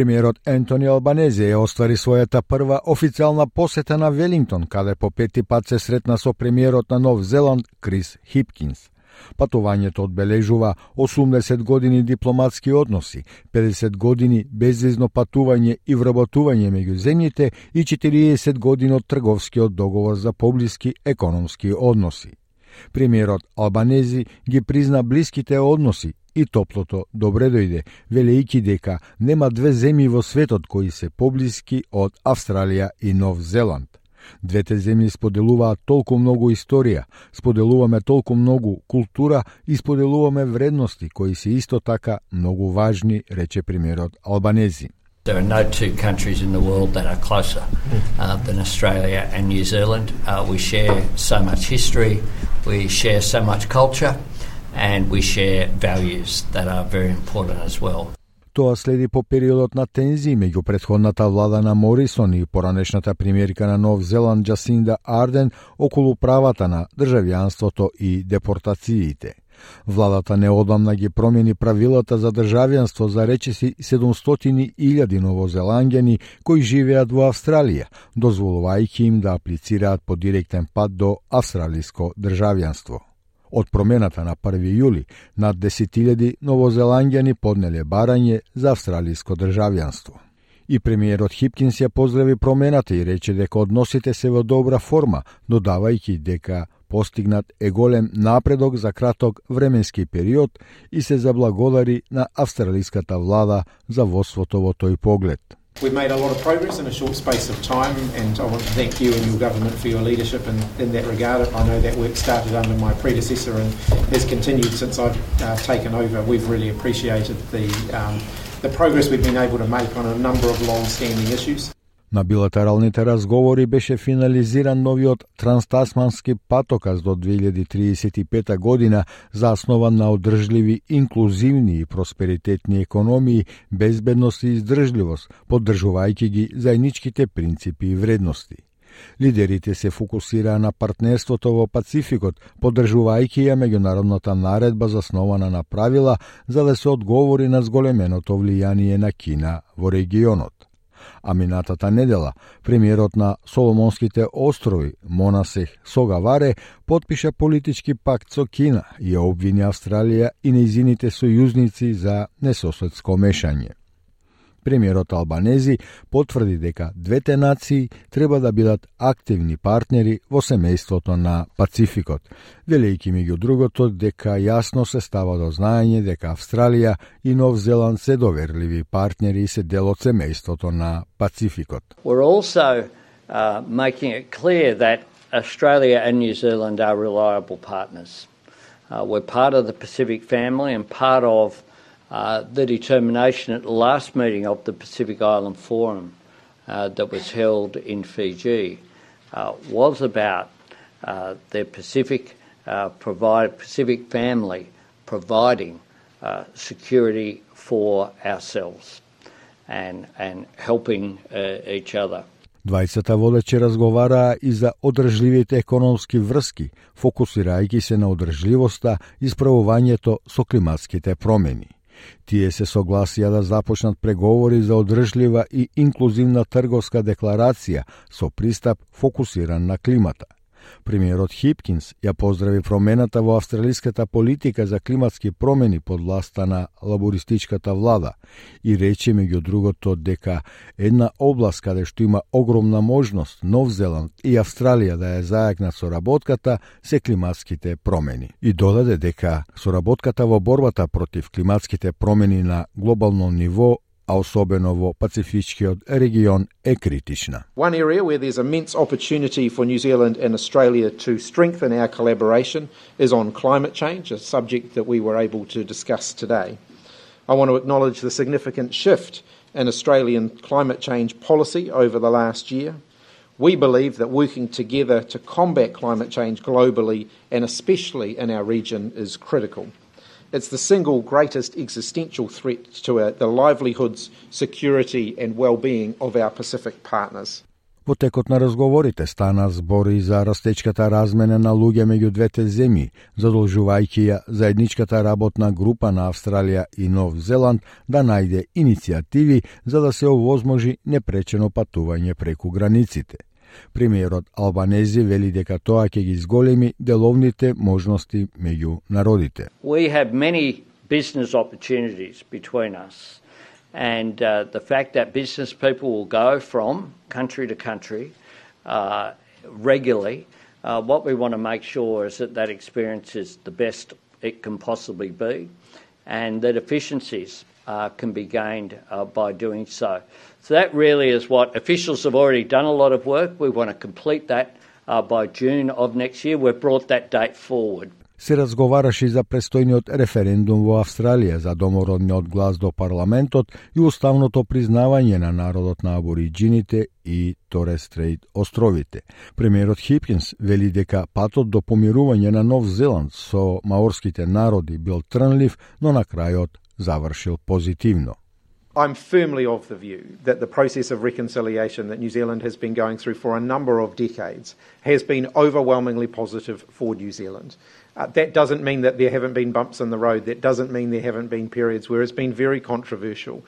Премиерот Ентони Албанези ја оствари својата прва официјална посета на Велингтон, каде по пети пат се сретна со премиерот на Нов Зеланд Крис Хипкинс. Патувањето одбележува 80 години дипломатски односи, 50 години безвизно патување и вработување меѓу земјите и 40 години од трговскиот договор за поблиски економски односи. Премиерот Албанези ги призна блиските односи и топлото добре дојде, велејќи дека нема две земји во светот кои се поблиски од Австралија и Нов Зеланд. Двете земји споделуваат толку многу историја, споделуваме толку многу култура и споделуваме вредности кои се исто така многу важни, рече премиерот Албанези. There are no two countries in the world that are closer uh, than Australia and New Zealand. Uh, we share so much history, we share so much culture, and we share values that are very important as well. Тоа следи по периодот на тензии меѓу предходната влада на Морисон и поранешната премиерка на Нов Зеланд Джасинда Арден околу правата на државјанството и депортациите. Владата неодамна ги промени правилата за државјанство за речиси 700.000 новозеланѓани кои живеат во Австралија, дозволувајќи им да аплицираат по директен пат до австралиско државјанство. Од промената на 1 јули, над 10.000 новозеландјани поднеле барање за австралиско државјанство. И премиерот Хипкинс ја поздрави промената и рече дека односите се во добра форма, додавајќи дека постигнат е голем напредок за краток временски период и се заблагодари на австралиската влада за водството во тој поглед. We've made a lot of progress in a short space of time, and I want to thank you and your government for your leadership in, in that regard. I know that work started under my predecessor and has continued since I've uh, taken over. We've really appreciated the, um, the progress we've been able to make on a number of long-standing issues. На билатералните разговори беше финализиран новиот транстасмански патоказ до 2035 година заснован на одржливи, инклузивни и просперитетни економии, безбедност и издржливост, поддржувајќи ги заедничките принципи и вредности. Лидерите се фокусираа на партнерството во Пацификот, поддржувајќи ја меѓународната наредба заснована на правила за да се одговори на зголеменото влијание на Кина во регионот а минатата недела премиерот на Соломонските острови Монасех Согаваре подпиша политички пакт со Кина и ја обвини Австралија и нејзините сојузници за несоседско мешање. Премиерот Албанези потврди дека двете нации треба да бидат активни партнери во семејството на Пацификот, велејќи меѓу другото дека јасно се става до знаење дека Австралија и Нов Зеланд се доверливи партнери и се дел од семејството на Пацификот. We're also uh, making it clear that Australia and New Zealand are reliable partners. Uh, we're part of the Pacific family and part of uh, the determination at the last meeting of the Pacific Island Forum uh, that was held in Fiji uh, was about uh, the Pacific uh, provide Pacific family providing uh, security for ourselves and and helping uh, each other. Двајцата водачи разговараа и за одржливите економски врски, фокусирајќи се на одржливоста и справувањето со климатските промени. Тие се согласија да започнат преговори за одржлива и инклузивна трговска декларација со пристап фокусиран на климата. Премиерот Хипкинс ја поздрави промената во австралиската политика за климатски промени под власта на лабористичката влада и рече меѓу другото дека една област каде што има огромна можност Нов Зеланд и Австралија да ја зајакнат соработката се климатските промени. И додаде дека соработката во борбата против климатските промени на глобално ниво a. One area where there's immense opportunity for New Zealand and Australia to strengthen our collaboration is on climate change, a subject that we were able to discuss today. I want to acknowledge the significant shift in Australian climate change policy over the last year. We believe that working together to combat climate change globally and especially in our region is critical. It's the single greatest existential threat to our, the livelihoods, security, and well being of our Pacific partners. Во текот на разговорите стана збори за растечката размена на луѓе меѓу двете земји, задолжувајќи ја заедничката работна група на Австралија и Нов Зеланд да најде иницијативи за да се овозможи непречено патување преку границите. Премиерот Албанези вели дека тоа ќе ги изголеми деловните можности меѓу народите. We have many business opportunities between us. And uh, the fact that business people will go from country to country uh, regularly, uh, what we want to make sure is that that experience is the best it can possibly be and that efficiencies uh, can be gained uh, by doing so. So that really is what officials have already done a lot of work. We want to complete that uh, by June of next year. We've brought that date forward. се разговараше за престојниот референдум во Австралија за домородниот глас до парламентот и уставното признавање на народот на абориджините и Торес Стрейт островите. Премиерот Хипкинс вели дека патот до помирување на Нов Зеланд со маорските народи бил трнлив, но на крајот završil pozitivno. I'm firmly of the view that the process of reconciliation that New Zealand has been going through for a number of decades has been overwhelmingly positive for New Zealand. Uh, that doesn't mean that there haven't been bumps in the road, that doesn't mean there haven't been periods where it's been very controversial.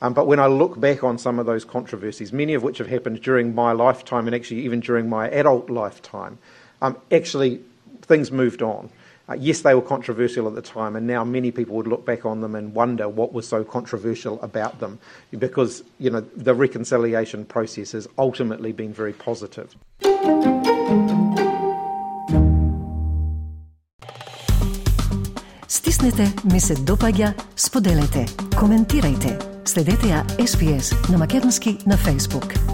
Um, but when I look back on some of those controversies, many of which have happened during my lifetime and actually even during my adult lifetime, um, actually things moved on. Uh, yes, they were controversial at the time, and now many people would look back on them and wonder what was so controversial about them, because you know the reconciliation process has ultimately been very positive. Stisnite mi se dopađa, spodelajte, komentirajte. Sledite ja SPS na Makedonski Facebook.